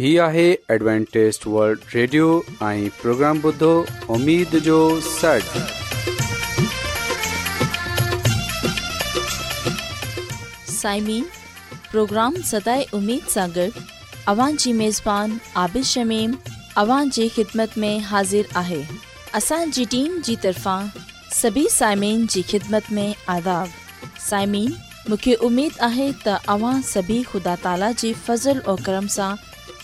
هي آهي ॲಡ್وانٽيست world radio ۽ programme بدو اميد جو سڙ سائمين پروگرام ستاي اميد ساگر اوان جي ميزبان عابد شميم اوان جي خدمت ۾ حاضر آهي اسان جي ٽيم جي طرفان سڀي سائمين جي خدمت ۾ آداب سائمين مونکي اميد آهي ته اوان سڀي خدا تالا جي فضل ۽ کرم سان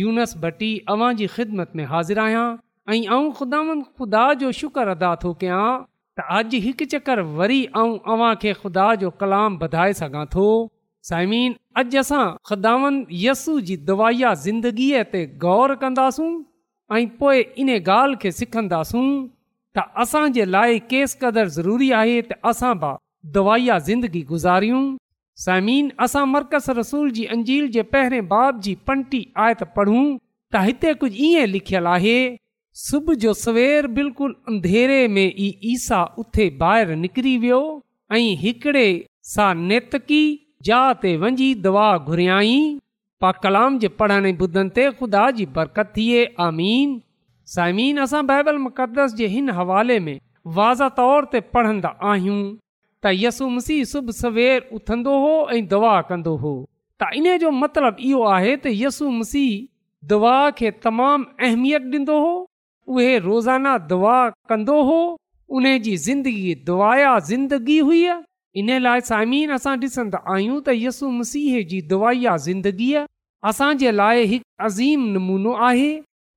यूनस भटी अवां जी ख़िदमत में हाज़िर आहियां ऐं ख़ुदावन ख़ुदा जो शुक्र अदा थो कयां त अॼु हिकु चकर वरी अव्हां खे ख़ुदा जो कलाम वधाए सघां थो साइमीन अॼु असां ख़ुदावन यसू जी दवाइया ज़िंदगीअ ते ग़ौर कंदासूं ऐं पोइ इन ॻाल्हि खे सिखंदासूं त असांजे लाइ केस क़दुरु ज़रूरी आहे त असां बि दवाया ज़िंदगी गुज़ारियूं साइमिन असां मर्कज़ रसूल जी अंजील जे पहिरें बाब जी पंटी आयत पढ़ूं त हिते कुझु ईअं लिखियलु आहे सुबुह जो सवेर सवेरु अंधेरे में ई ईसा उथे ॿाहिरि निकिरी वियो ऐं हिकिड़े सां नेतकी जा ते वञी दवा घुरियाई पा कलाम जे पढ़ण ॿुधनि ते ख़ुदा जी बरकत थिए आमीन साइमिन असां बाइबल मुक़दस जे हिन हवाले में वाज़ तौर ते पढ़ंदा आहियूं त यसु मसीह सुबुह सवेर उथंदो हो ऐं दुआ कंदो हो त इन जो मतिलबु इहो आहे त यसु मसीह दवा खे तमामु अहमियत ॾींदो हो उहे रोज़ाना दवा कंदो हो उन जी ज़िंदगी दवाया ज़िंदगी हुई इन लाइ साइमीन असां ॾिसंदा आहियूं त यसु मसीह जी दुआया ज़िंदगीअ असांजे लाइ हिकु अज़ीम नमूनो आहे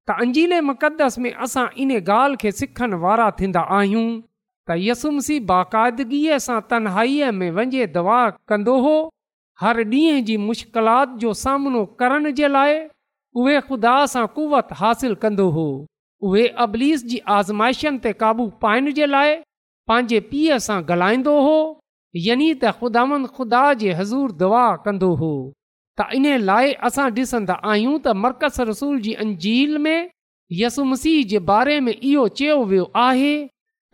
त अंजीले मुक़दस में असां इन ॻाल्हि खे सिखण वारा थींदा आहियूं त यसुमसी बाक़ाइदिगीअ सां तनहाईअ में वञे दवा कंदो हो हर ॾींहं जी मुश्किलात जो सामनो करण जे लाइ उहे ख़ुदा सां कुवत हासिल कंदो हो उहे अबलीस जी आज़माइशनि ते क़ाबू पाइण जे लाइ पंहिंजे पीउ सां ॻाल्हाईंदो हो यनी त ख़ुदांद ख़ुदा जे हज़ूर दवा कंदो हो त इन लाइ असां ॾिसंदा आहियूं त मर्कज़ रसूल जी अंजील में यसुमसी जे बारे में इहो चयो वियो आहे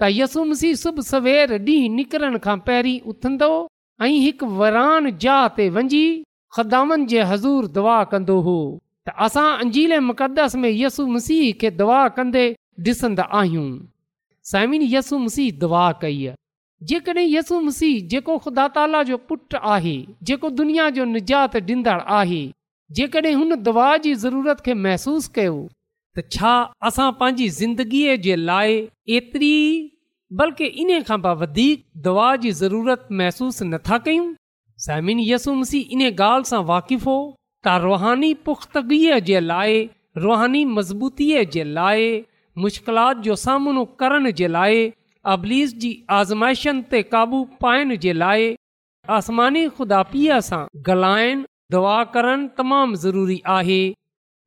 त यसु मसीह सुबुह सवेल ॾींहुं निकिरण खां पहिरीं उथंदो ऐं हिकु वरान जा ते वञी ख़दामनि जे हज़ूर दुआ कंदो हो त असां अंजीले मुक़दस में यसु मसीह खे दुआ कंदे ॾिसंदा आहियूं साइमिन यसु मसीह दुआ कई आहे जेकॾहिं यसु मसीह जेको ख़ुदा ताला जो पुटु आहे जेको दुनिया जो निजात ॾींदड़ आहे जेकॾहिं हुन दुआ जी ज़रूरत खे महसूसु कयो त छा असां पंहिंजी ज़िंदगीअ जे लाइ एतिरी बल्कि इन खां दवा जी ज़रूरत महसूसु नथा कयूं ज़मीन यसूमसी इन ॻाल्हि सां वाक़िफ़ हो त रुहानी पुख़्तगीअ जे लाइ रुहानी मज़बूतीअ जे लाइ मुश्किलात जो सामनो करण जे लाइ अबलीस जी आज़माइशनि ते क़ाबू पाइण जे लाइ आसमानी ख़ुदापीअ सां ॻाल्हाइण दुआ करणु तमामु ज़रूरी आहे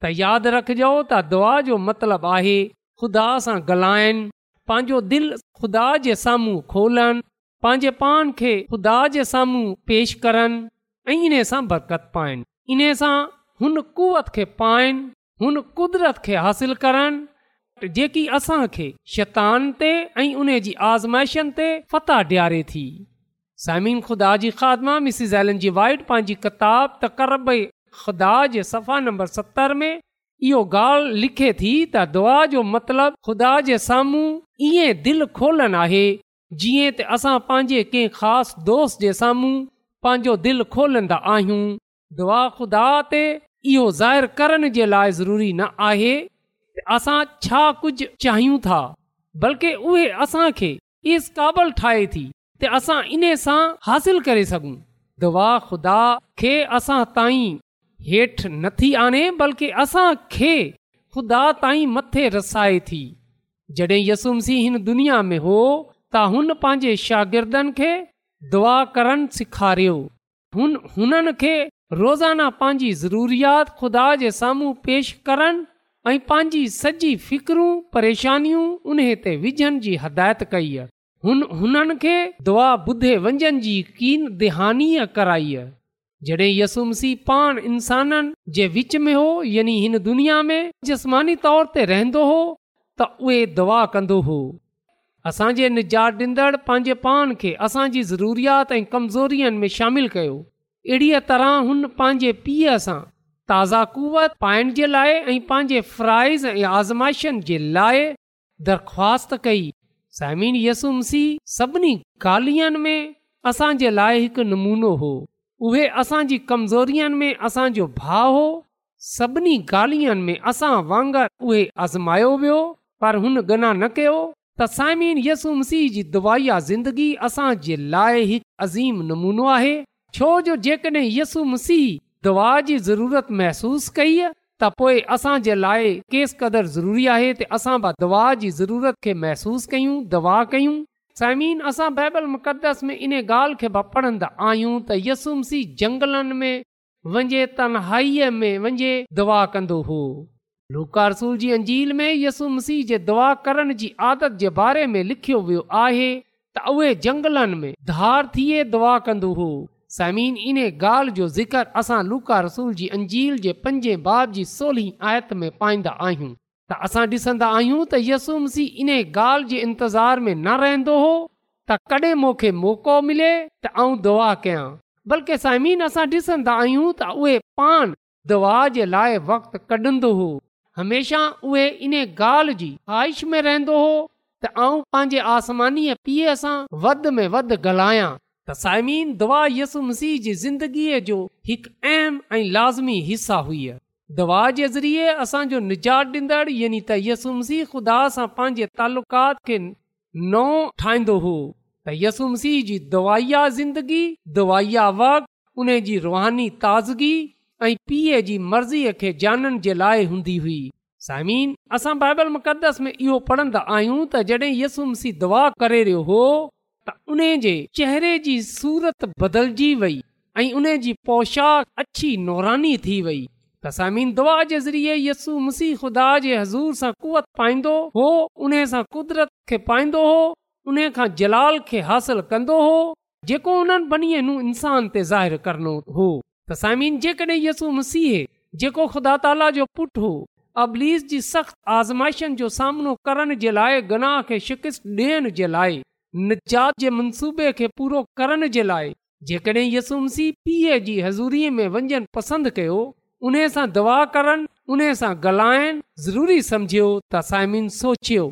त यादि रखजो त दुआ जो मतिलब आहे ख़ुदा सां ॻाल्हाइनि पंहिंजो दिलि ख़ुदा जे साम्हूं खोलनि पंहिंजे पान खे ख़ुदा जे साम्हूं पेश करनि ऐं इन सां बरक़त पाइनि इन सां हुन कुवत खे पाइनि हुन कुदरत खे हासिल करनि जेकी असांखे शैतान ते ऐं उन जी आज़माइशनि ते फ़ता ॾियारे थी समीन ख़ुदा जी ख़ादमा मिसिस एलन जी वाइट पंहिंजी किताब तकरब इहो ॻाल्हि लिखे दुआ जो मतिलबु ख़ुदा जे साम्हूं आहे जीअं पंहिंजे कंहिं ख़ासि दोस्त जे साम्हूं पंहिंजो दिलि खोलंदा दुआ ख़ुदा ते आहे असां छा कुझु चाहियूं था बल्कि उहे ठाहे थी तुदा खे हेठि नथी आणे बल्कि असांखे ख़ुदा ताईं मथे रसाए थी जॾहिं यसुमसी हिन दुनिया में हो त हुन पंहिंजे शागिर्दनि खे दुआ करणु सेखारियो हुन हुननि खे रोज़ाना पंहिंजी ज़रूरियात ख़ुदा जे साम्हूं पेश करनि ऐं पंहिंजी सॼी फ़िक्रु परेशानियूं उन ते विझण जी हदायत कई हुन हुननि खे दुआ ॿुधे वंजन जी कीन कराई जॾहिं यसूमसी पाण इंसाननि जे विच में हो यानी हिन दुनिया में जस्मानी तौर ते रहंदो हो त उहे दवा कंदो हो असांजे निजात ॾींदड़ पंहिंजे पाण खे असांजी ज़रूरियात ऐं कमज़ोरीनि में शामिल कयो अहिड़ीअ तरह हुन पंहिंजे पीउ सां ताज़ा क़ुवत पाइण जे लाइ ऐं पंहिंजे फराइज़ ऐं आज़माइशनि जे लाइ दरख़्वास्त कई साइमीन यसूमसी सभिनी गालियनि में असांजे लाइ हिकु नमूनो हो उहे असांजी कमज़ोरीनि में असांजो भाउ हो सभिनी ॻाल्हियुनि में असां वांगुर उहे आज़मायो वियो पर हुन गना न कयो त साइमिन यसु मसीह जी दुआआ ज़िंदगी असांजे लाइ हिकु अज़ीम नमूनो आहे छो जो जेकॾहिं यसु मसीह दवा जी ज़रूरत महसूसु कई त पोइ असांजे लाइ केस क़दुरु ज़रूरी आहे त असां दुआ जी ज़रूरत खे महसूसु कयूं दवा कयूं समीन असां बाइबल मुक़दस में इन ॻाल्हि खे बि पढ़ंदा आहियूं त यसुम जंगलनि में वञे तनहाईअ में वञे दुआ कंदो हो लूकारसूल रसूल जी अंजील में यसुम सीह जे दुआ करण जी आदत जे बारे में लिखियो वियो आहे त उहे जंगलनि में धार थिए दुआ कंदो हो समीन इन ॻाल्हि जो ज़िक्र असां लूका रसूल जी अंजील जे पंजे बाब जी सोलह आयत में पाईंदा आहियूं त असां ॾिसंदा आहियूं त यसू मसीह इन ॻाल्हि जे इंतज़ार में न रहंदो हो त कॾहिं मूंखे मौक़ो मिले त ऐं दुआ कयां बल्कि सायमीन असां ॾिसंदा आहियूं त उहे पाण दुआ जे लाइ वक़्तु कढंदो हो हमेशह उहे इन ॻाल्हि जी ख़्वाहिश में रहंदो हो त आउं पंहिंजे आसमानीअ पीउ सां वध में वध ॻाल्हायां त साइमीन दुआ यसु मसीह जी ज़िंदगीअ जो हिकु अहम ऐं लाज़मी हिस्सा हुआ दवा जे ज़रिए असांजो निजात ॾींदड़ यानी त यसुम ख़ुदा सां पंहिंजे तालुक़ात खे नओ ठाहींदो हो त यसुम सीह जी दवाईया ज़िंदगी दवाइया वक उन जी रुहानी ताज़गी ऐं पीउ जी मर्ज़ीअ खे जानण जे लाइ हूंदी हुई साइमिन असां बाइबल मुक़दस में इहो पढ़ंदा आहियूं त जॾहिं यसुम सीह दुआ करे रहियो हो त उन जे चेहरे जी सूरत बदिलजी वई ऐं उन जी पोशाक अछी नौरानी थी वई तसामीन दुआ जे ज़रिए यसू मसीह ख़ुदा जे हज़ूर सां कुवत पाईंदो हो उन सां कुदरत खे पाईंदो हो उन खां जलाल खे हासिल कंदो हो जेको मसीह जेको ख़ुदा ताला जो पुटु हो अबलीस जी सख़्त आज़माइशनि जो सामनो करण जे लाइ गनाह खे शिकस्त ॾियण जे लाइ निजात जे मनसूबे खे पूरो करण जे लाइ जेकॾहिं यसू मसीह पीउ जी हज़ूरीअ में वञणु पसंदि कयो उन सां दवा करनि उन सां ॻाल्हाइनि ज़रूरी सम्झियो त साइमीन सोचियो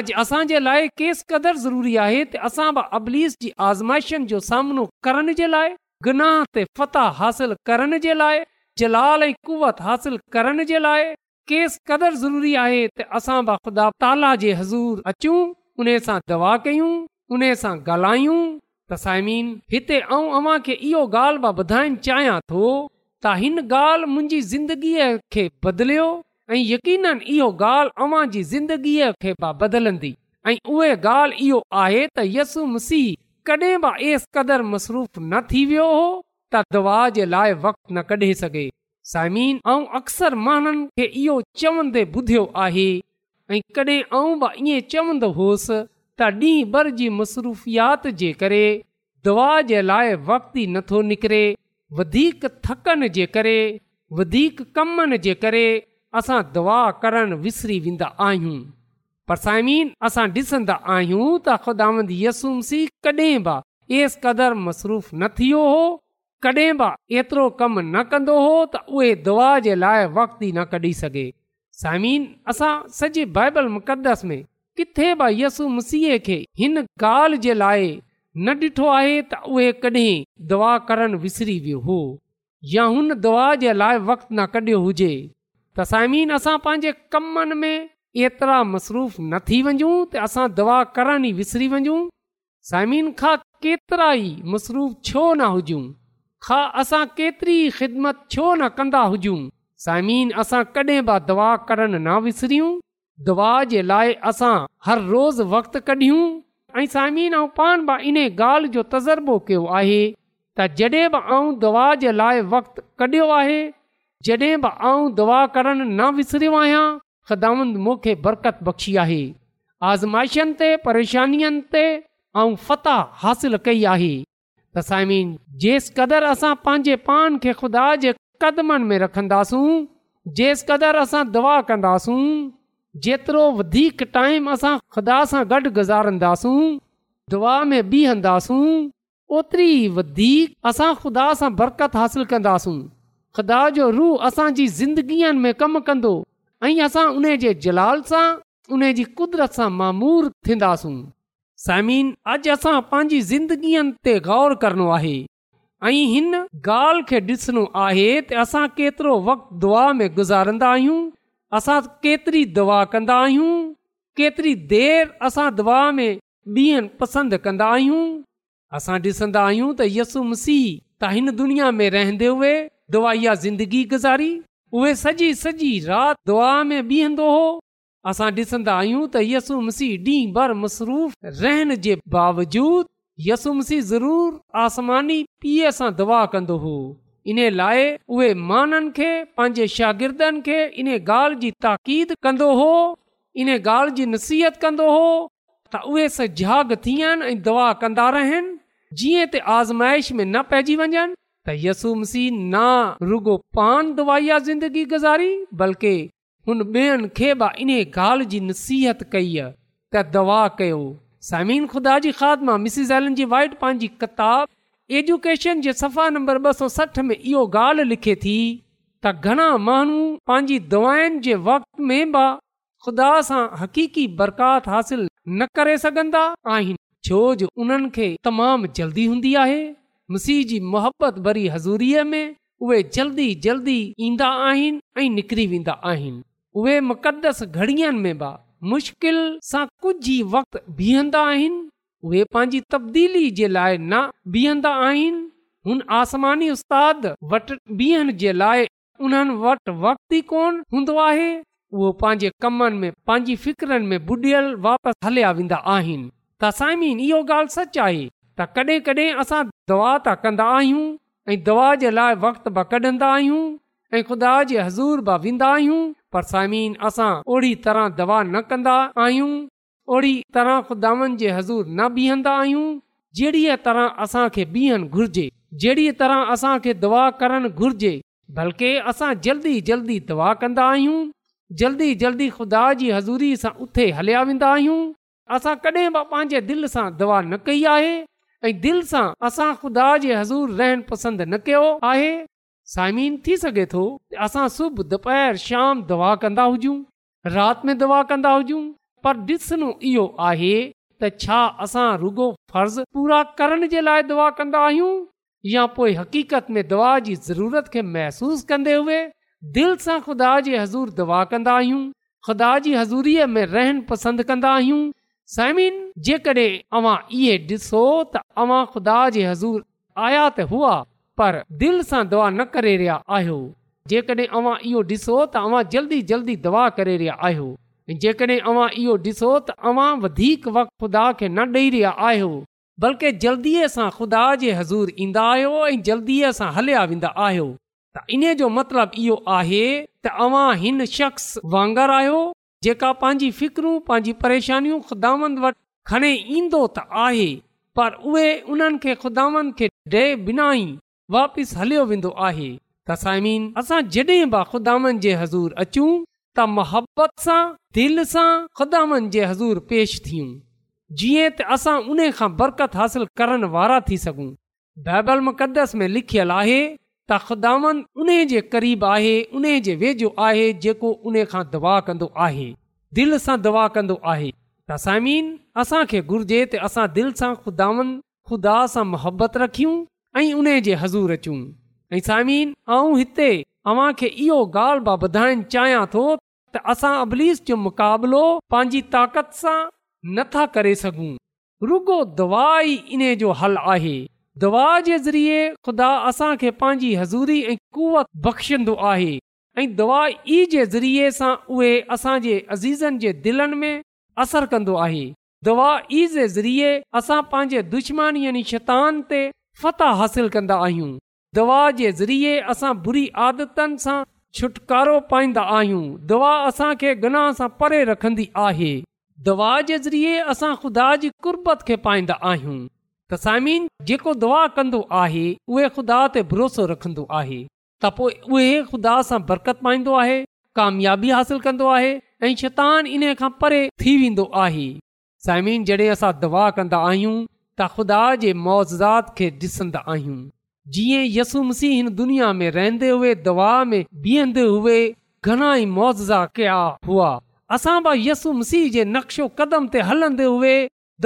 अॼु असांजे लाइ केस कदुरु ज़रूरी आहे त असां बि अबलीस जी आज़माइशनि जो सामनो करण जे लाइ गुनाह ते फ़तह हासिल करण जे लाइ जलाल ऐं कुवत हासिल करण जे लाइ केस कदुरु ज़रूरी आहे त असां बि ख़ुदा ताला जे हज़ूर अचूं उन सां दवा कयूं उन सां ॻाल्हायूं त साइमिन हिते ऐं इहो ॻाल्हि त हिन ॻाल्हि मुंहिंजी ज़िंदगीअ खे बदिलियो ऐं यकीन इहो ॻाल्हि अवां जी ज़िंदगीअ खे बदिलंदी ऐं उहे ॻाल्हि इहो आहे त यसू मसीह कॾहिं बि एस क़दुरु मसरूफ़ न थी वियो हो त दुआ जे लाइ वक़्तु न कढे सघे साइमीन ऐं अक्सर माण्हुनि खे इहो चवंदे ॿुधियो आहे ऐं कॾहिं चवंदो हुअसि त ॾींहुं भर जी मसरूफ़ियात जे करे दुआ जे लाइ वक़्तु ई नथो निकिरे वधीक थकनि जे करे वधीक कमनि जे करे असां दुआ करणु विसरी वेंदा आहियूं पर साइमीन असां ॾिसंदा आहियूं त ख़ुदांदी यसू मसीह कॾहिं बि एस क़दुरु मसरूफ़ न थियो हो कॾहिं बि एतिरो कमु न कंदो हो त उहे दुआ जे लाइ वक़्त ई न कढी सघे साइमीन असां सॼे बाइबल मुक़दस में किथे बि यसु मसीह खे हिन ॻाल्हि जे लाइ न ॾिठो आहे त उहे कॾहिं दवा करणु विसरी वियो हो या हुन दवा जे लाइ वक़्तु न कढियो हुजे त साइमीन असां पंहिंजे कमनि में एतिरा मसरूफ़ न थी वञूं त असां दवा करणु ई विसरी वञूं साइमीन खां केतिरा ई मसरूफ़ छो न हुजूं खां असां केतिरी ख़िदमत छो न कंदा हुजूं साइमीन असां कॾहिं बि दवा करणु न विसरियूं दवा जे लाइ असां हर रोज़ु वक़्तु कढियूं ऐं साइमीन ऐं पाण इन ॻाल्हि जो तज़ुर्बो कयो आहे त जॾहिं बि आउं दुआ जे लाइ वक़्तु कढियो आहे जॾहिं बि आउं दवा करणु न विसरियो आहियां ख़दामंद मूंखे बरक़त बख़्शी आहे आज़माइशनि ते परेशानियुनि ते ऐं फताह कई आहे त साइमीन जेसि कदुरु असां पंहिंजे पान खे ख़ुदा जे क़दमनि में रखंदासूं जेसि क़दुरु असां दवा कंदासूं जेतिरो वधीक टाइम असां ख़ुदा सां गॾु गुज़ारींदासूं दुआ में बीहंदासूं ओतिरी वधीक असां ख़ुदा सां बरक़त हासिल कंदासूं ख़ुदा जो रूह असांजी ज़िंदगीअ में कमु कंदो ऐं असां उन जे जलाल सां उन जी क़ुदिरत सां मामूर थींदासूं समीन अॼु असां पंहिंजी ज़िंदगीअ ते ग़ौर करणो आहे ऐं हिन ॻाल्हि खे ॾिसणो आहे त असां केतिरो वक़्तु दुआ में गुज़ारंदा आहियूं असां केतिरी दवा कंदा आहियूं केतिरी देरि असां दवा में बीहण पसंदि कंदा आहियूं असां ॾिसंदा आहियूं त यसुम सीह त हिन दुनिया में रहंदे हुए दुआया ज़िंदगी गुज़ारी उहे सॼी सॼी राति दुआ में बीहंदो हो असां ॾिसंदा आहियूं त यसु मसीह ॾींहुं भर मसरूफ़ रहण जे बावजूदु यसु मसीह ज़रूरु आसमानी पीउ सां दवा कंदो हो इन लाइ उहे माननि खे पंहिंजे शागिर्दनि खे इन ॻाल्हि जींदो हो इन ॻाल्हि जी नसीहत कंदो हो त उहे सजाग थी ऐं दवा कंदा रहनि जीअं त आज़माइश में न पइजी वञनि त यसू मसी न पान दुआ ज़िंदगी गुज़ारी बल्कि हुन ॿियनि खे बि इन ॻाल्हि जी नसीहत कई त दवा कयो समीन ख़ुदा जी खाद मां पंहिंजी किताब एजुकेशन जे सफ़ा नंबर ॿ सौ सठ में इहो ॻाल्हि लिखे थी त घणा माण्हू पंहिंजी दुआनि जे वक़्त में बि ख़ुदा सां हक़ीकी बरकात हासिल न करे सघंदा आहिनि छो जो उन्हनि खे तमामु जल्दी हूंदी आहे मुसीह जी भरी हज़ूरीअ में उहे जल्दी जल्दी ईंदा आहिनि ऐं निकिरी वेंदा आहिनि उहे मुक़दस घड़ीअनि में बि मुश्किल सां कुझु ई वक़्तु बीहंदा उहे पंहिंजी तब्दीली जे लाइ न बीहंदा आहिनि हुन आसमानी उस्ताद वटि बीहण जे लाइ उन्हनि वटि वक़्त ई कोन हूंदो आहे उहो पंहिंजे कमनि में पंहिंजी फिक्रनि में बुडियल हलिया वेंदा आहिनि त साइमीन इहो ॻाल्हि सच आहे त कॾहिं कॾहिं असां दवा त कंदा आहियूं ऐं दवा जे लाइ वक़्त बि कढंदा आहियूं ऐं ख़ुदा जे हज़ूर बि वेंदा आहियूं पर साइमीन असां ओड़ी तरह दवा न कंदा आहियूं ओड़ी तरह ख़ुदानि जे हज़ूर न बीहंदा आहियूं जहिड़ी तरह असांखे बीहण घुर्जे जहिड़ी तरह असांखे दुआ करणु घुर्जे बल्कि असां जल्दी जल्दी दुआ कंदा आहियूं जल्दी जल्दी ख़ुदा जी हज़ूरी सां उथे हलिया वेंदा आहियूं असां कॾहिं बि पंहिंजे दिलि सां दवा न कई आहे ऐं दिलि सां असां ख़ुदा जे हज़ूर रहणु पसंदि न कयो आहे साइमीन थी सघे थो असां सुबुह दुपहर शाम दवा दा हुजूं राति में दवा कंदा हुजूं पर ॾिसणो इहो आहे त छा असां रुगो फर्ज़ पूरा करण जे लाइ दुआ कंदा आहियूं या पोइ हक़ीक़त में दवा जी ज़रूरत खे महसूस कंदे हुए दिलि सां ख़ुदा जे हज़ूर दवा कंदा आहियूं ख़ुदा जी हज़ूरीअ में रहण पसंदि कंदा आहियूं साइमिन जेकॾहिं इहे ॾिसो त ख़ुदा जे हज़ूर आया त हुआ पर दिलि सां दवा न करे रहिया आहियो जेकॾहिं इहो ॾिसो त तव्हां जल्दी जल्दी दवा करे रहिया आहियो जेकड॒हिं अव्हां इहो ॾिसो त अवां वधीक वक़्त ख़ुदा खे न ॾेई रहिया आहियो बल्कि जल्दी خدا खुदा जे हज़ूर ईंदा आहियो ऐं जल्दी असां हलिया वेंदा आहियो त इन जो मतिलब इहो आहे तव्हां हिन शख्स वांगर आहियो जेका पंहिंजी फिकरूं पंहिंजी परेशानियूं ख़ुदानि वटि खणी ईंदो त आहे पर उहे उन्हनि खे खुदानि खे ॾे बिना ई वापसि हलियो वेंदो आहे तसाइमीन असां जॾहिं बि ख़ुदानि जे हज़ूर अचूं त मोहबत सां दिलि सां ख़ुदान जे हज़ूर पेश थियूं जीअं त असां उन खां बरक़त हासिल करण वारा थी सघूं बाइबल मुक़दस में लिखियलु आहे त ख़ुदान उन जे क़रीब आहे उन जे वेझो आहे जेको उन खां दवा कंदो आहे दिलि सां दवा कंदो आहे त साइमन असांखे घुर्जे त असां दिलि सां ख़ुदा सां मोहबत रखियूं ऐं उन जे हज़ूर अचूं ऐं सामीन आऊं हिते अव्हांखे इहो ॻाल्हि मां ॿुधाइणु चाहियां थो असां अबलीस जो मुक़ाबलो पंहिंजी ताक़त सां नथा करे सघूं रुगो दवा ई इन जो हल आहे दवा जे ज़रिए ख़ुदा असांखे पंहिंजी हज़ूरी ऐं कुवत बख़्शींदो आहे ऐं दवा ई जे ज़रिए सां उहे असांजे अज़ीज़नि जे दिलनि में असर कंदो आहे दवा ई जे ज़रिए असां पंहिंजे दुश्मन यानी शैतान ते फ़तह हासिल कंदा आहियूं दवा जे ज़रिए असां बुरी आदतनि सां छुटकारो पाईंदा आहियूं दवा असांखे गना सां परे रखंदी आहे दवा जे ज़रिए असां ख़ुदा जी कुर्बत खे पाईंदा आहियूं त साइमीन जेको दवा कंदो आहे उहो ख़ुदा ते भरोसो रखंदो आहे त पोइ उहे ख़ुदा सां बरकत पाईंदो आहे कामयाबी हासिल कंदो आहे ऐं शैतानु इन खां परे थी वेंदो आहे साइमीन जॾहिं असां दवा कंदा आहियूं त ख़ुदा जे मुआज़ात खे ॾिसंदा आहियूं जीअं यसु मसीह हिन दुनिया में रहंदे दवा में बीहंदे हुए घणा ई मुआज़ा कया हुआ असां बि यसु मसीह जे नक्शो कदम ते हलंदे हुए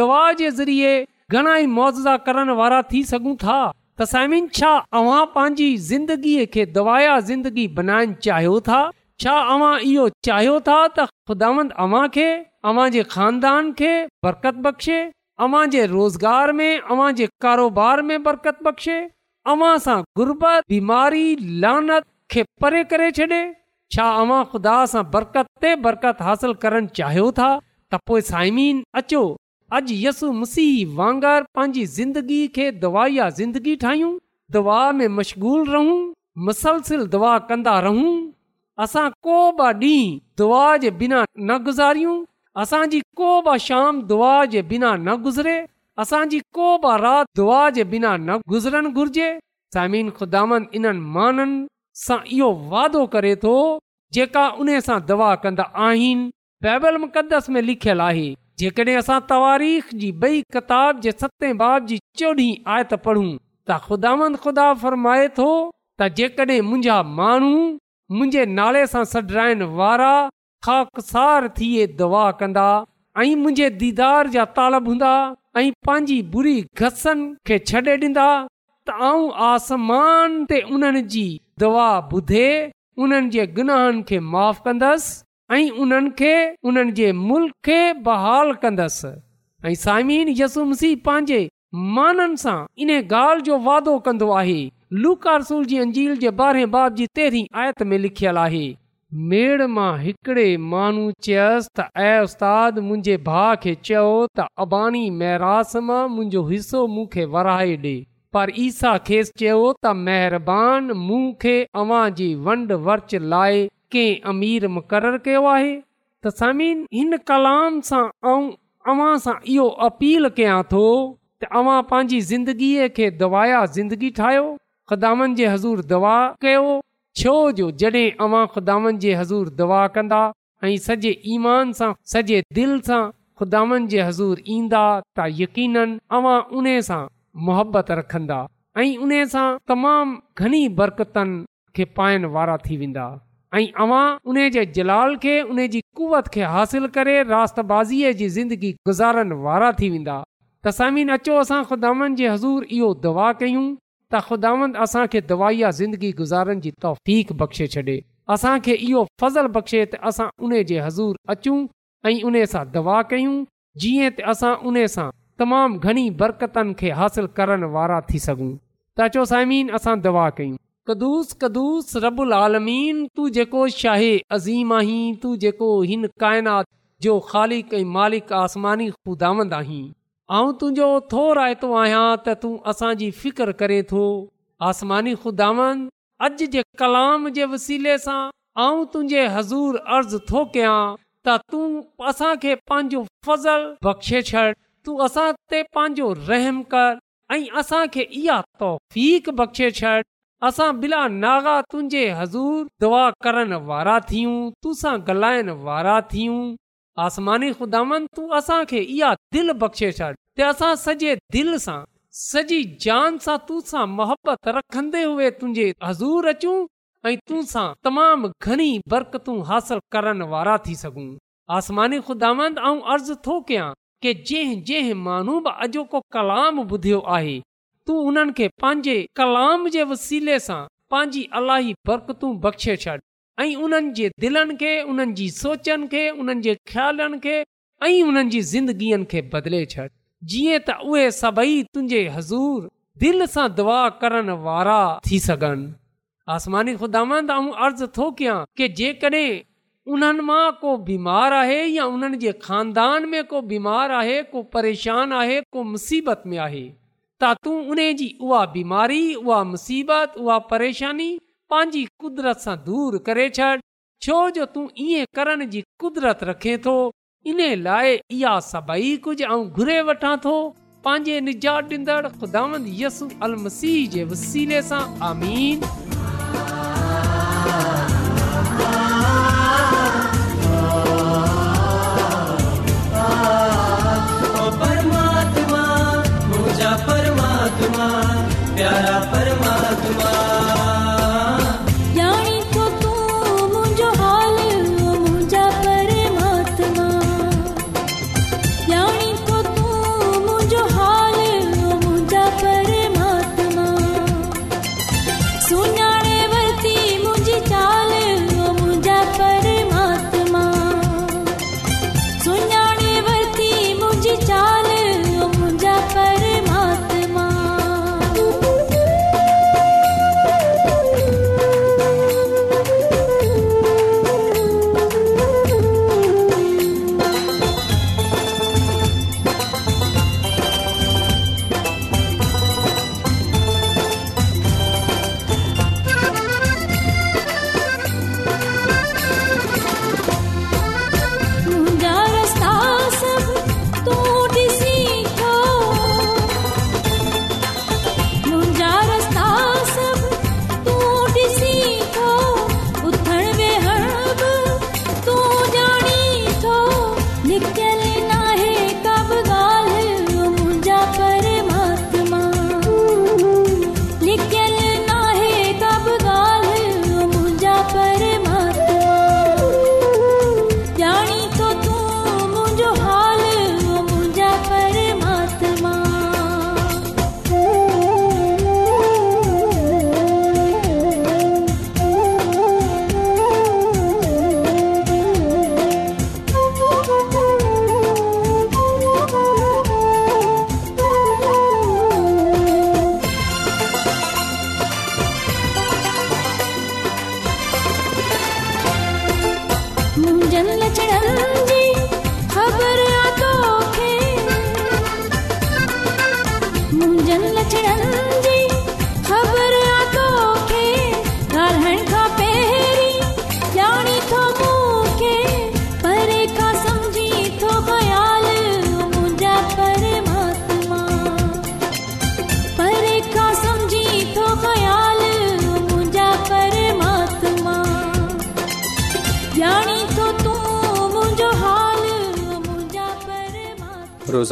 दवा जे ज़रिए घणा ई मुआज़ा करण वारा थी सघूं था अव्हां पंहिंजी ज़िंदगीअ खे दवाया ज़िंदगी बनाइण चाहियो था छा अवां इहो चाहियो था त ख़ुदा अवां खे अवां जे खानदान खे बरकत बख़्शे अवां जे रोज़गार में अवां जे कारोबार में बरकत बख़्शे अवां सां गुरबत बीमारी परे करे छॾे छा अवां ख़ुदा सां बरकत ते बरकत हासिल करणु चाहियो था त पोए साइमीन अचो अॼु यसु मसीह वांगर पंहिंजी ज़िंदगी खे दवाई आहे ज़िंदगी ठाहियूं दवा में मशग़ूल रहूं मुसलसिल दवा कंदा रहूं असां को बि ॾींहुं दुआ जे बिना न गुज़ारियूं असांजी जे बिना न गुज़रे असांजी दुआ जे बिना वादो करे थो जेका उन सां दवा कंदा आहिनि जेकॾहिं असां तवारीख़ जी सते बाब जी चोॾहीं आयत पूं त ख़ुदांद ख़ुदा फरमाए थो त जेकॾहिं मुंहिंजा माण्हू मुंहिंजे नाले सां सॾराइण वारा थिए दुआ कंदा ऐं मुंहिंजे दीदार जा तालब हूंदा ऐं पंहिंजी बुरी घसनि खे छॾे ॾींदा त आऊं आसमान ते उन्हनि जी दवा ॿुधे उन्हनि जे गुनाहनि खे माफ़ कंदसि ऐं उन्हनि खे उन्हनि जे मुल्क़ खे बहाल कंदसि ऐं साइमीन यसुम सीह पंहिंजे माननि सां इन ॻाल्हि जो वादो कंदो आहे लूकारसुल जी अंजील जे ॿारहें बाब जी तेरहीं आयत में लिखियलु आहे मेड़ मां हिकिड़े माण्हू चयसि त ऐ उस्ताद मुंहिंजे भाउ खे चयो त अॿाणी महिरास मां मुंहिंजो हिसो मूंखे वराए ॾिए पर ईसा खेसि चयो त महिरबानी अव्हां जी वंड वर्च लाइ कंहिं अमीर मुक़ररु कयो आहे त समीन हिन कलाम सां ऐं अव्हां सां इहो अपील कयां थो त अव्हां पंहिंजी ज़िंदगीअ खे दवाया ज़िंदगी ठाहियो ख़्दामनि जे हज़ूर दवा कयो छो जो जॾहिं अवां ख़ुदानि जी हज़ूर दवा कंदा ऐं सॼे ईमान सां सॼे दिलि सां ख़ुदानि जे हज़ूर ईंदा त यकीननि अवां उन सां मुहबत रखंदा ऐं उन सां तमामु घणी बरक़तनि खे पाइण वारा थी वेंदा ऐं अवां उन जे जलाल खे उनजी कुवत खे हासिल करे रास्ताज़ीअ जी ज़िंदगी गुज़ारण वारा थी वेंदा त अचो असां ख़ुदानि जे हज़ूर इहो दवा कयूं त ख़ुदांद असांखे दवाई या ज़िंदगी गुज़ारण जी तौफ़ बख़्शे छॾे असांखे इहो फज़ल बख़्शे त असां उन जे हज़ूर अचूं ऐं उन सां दवा कयूं जीअं त असां उन सां तमामु घणी बरक़तनि खे हासिलु करण वारा थी सघूं त चओ साइमीन असां दवा कयूं कदुस कदुस रबुल आलमीन तू जेको अज़ीम आहीं तू जेको हिन काइनात जो ख़ाली मालिक आसमानी खुदांद आहीं आऊं तुंहिंजो थो रायतो आहियां त तू असांजी फिकर करे थो आसमानी ख़ुदान अॼु जे कलाम जे वसीले सां आऊं तुंहिंजे हज़ूर अर्ज़ु थो कयां त तूं असांखे पंहिंजो फज़ल बख़्शे छॾ तूं असां ते पंहिंजो रहम कर ऐं असांखे इहा तौफ़ बख़्शे छॾ असां बिला नागा तुंहिंजे हज़ूर दुआ करण वारा थियूं तुसां ॻाल्हाइण वारा थियूं आसमानी खुदांद तूं असांखे इहा दिलि बख़्शे छॾ ते असां सॼे दिलि सां सॼी जान सां तू सां मुहबत रखंदे हुए तुंहिंजे हज़ूर अचूं ऐं तूं सां तमामु घणी बरकतूं हासिलु करण वारा थी सघूं आसमानी खुदांद अर्ज़ु थो कयां की जंहिं जंहिं माण्हू बि अॼोको कलाम ॿुधियो आहे तू उन्हनि खे पंहिंजे कलाम जे वसीले सां पंहिंजी अलाही बरकतूं बख़्शे छॾ ऐं उन्हनि जे दिलनि खे उन्हनि जी सोचनि खे उन्हनि जे ख़्यालनि खे ऐं उन्हनि जी ज़िंदगीअ खे बदिले छॾ जीअं त उहे सभई तुंहिंजे हज़ूर दिलि सां दुआ करण वारा थी सघनि आसमानी ख़ुदांद अर्ज़ु थो कयां की जेकॾहिं उन्हनि मां को बीमार आहे या उन्हनि जे खानदान में को बीमार आहे को परेशान आहे को मुसीबत में आहे त तूं उन जी उहा बीमारी उहा मुसीबत उहा परेशानी पंहिंजी कुदरत सां दूर करे छॾ छो जो तूं ईअं करण जी कुदिरत रखे थो इन लाइ इहा सभई कुझु ऐं घुरे वठां थो पंहिंजे निजात ॾींदड़ यसु अल मसीह जे वसीले सां आमीन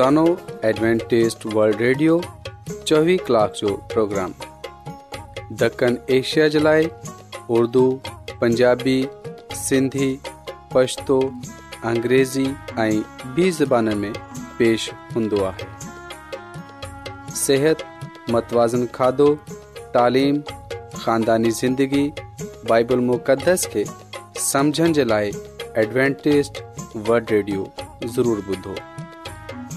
انو ایڈوانٹسٹ ورلڈ ریڈیو 24 گھنٹے جو پروگرام دکن ایشیا جلائے اردو پنجابی سندھی پشتو انګریزی ایں بی زبانن میں پیش ہندوا ہے۔ صحت، متوازن کھادو، تعلیم، خاندانی زندگی، بائبل مقدس کے سمجھن جلائے ایڈوانٹسٹ ورلڈ ریڈیو ضرور بدھو۔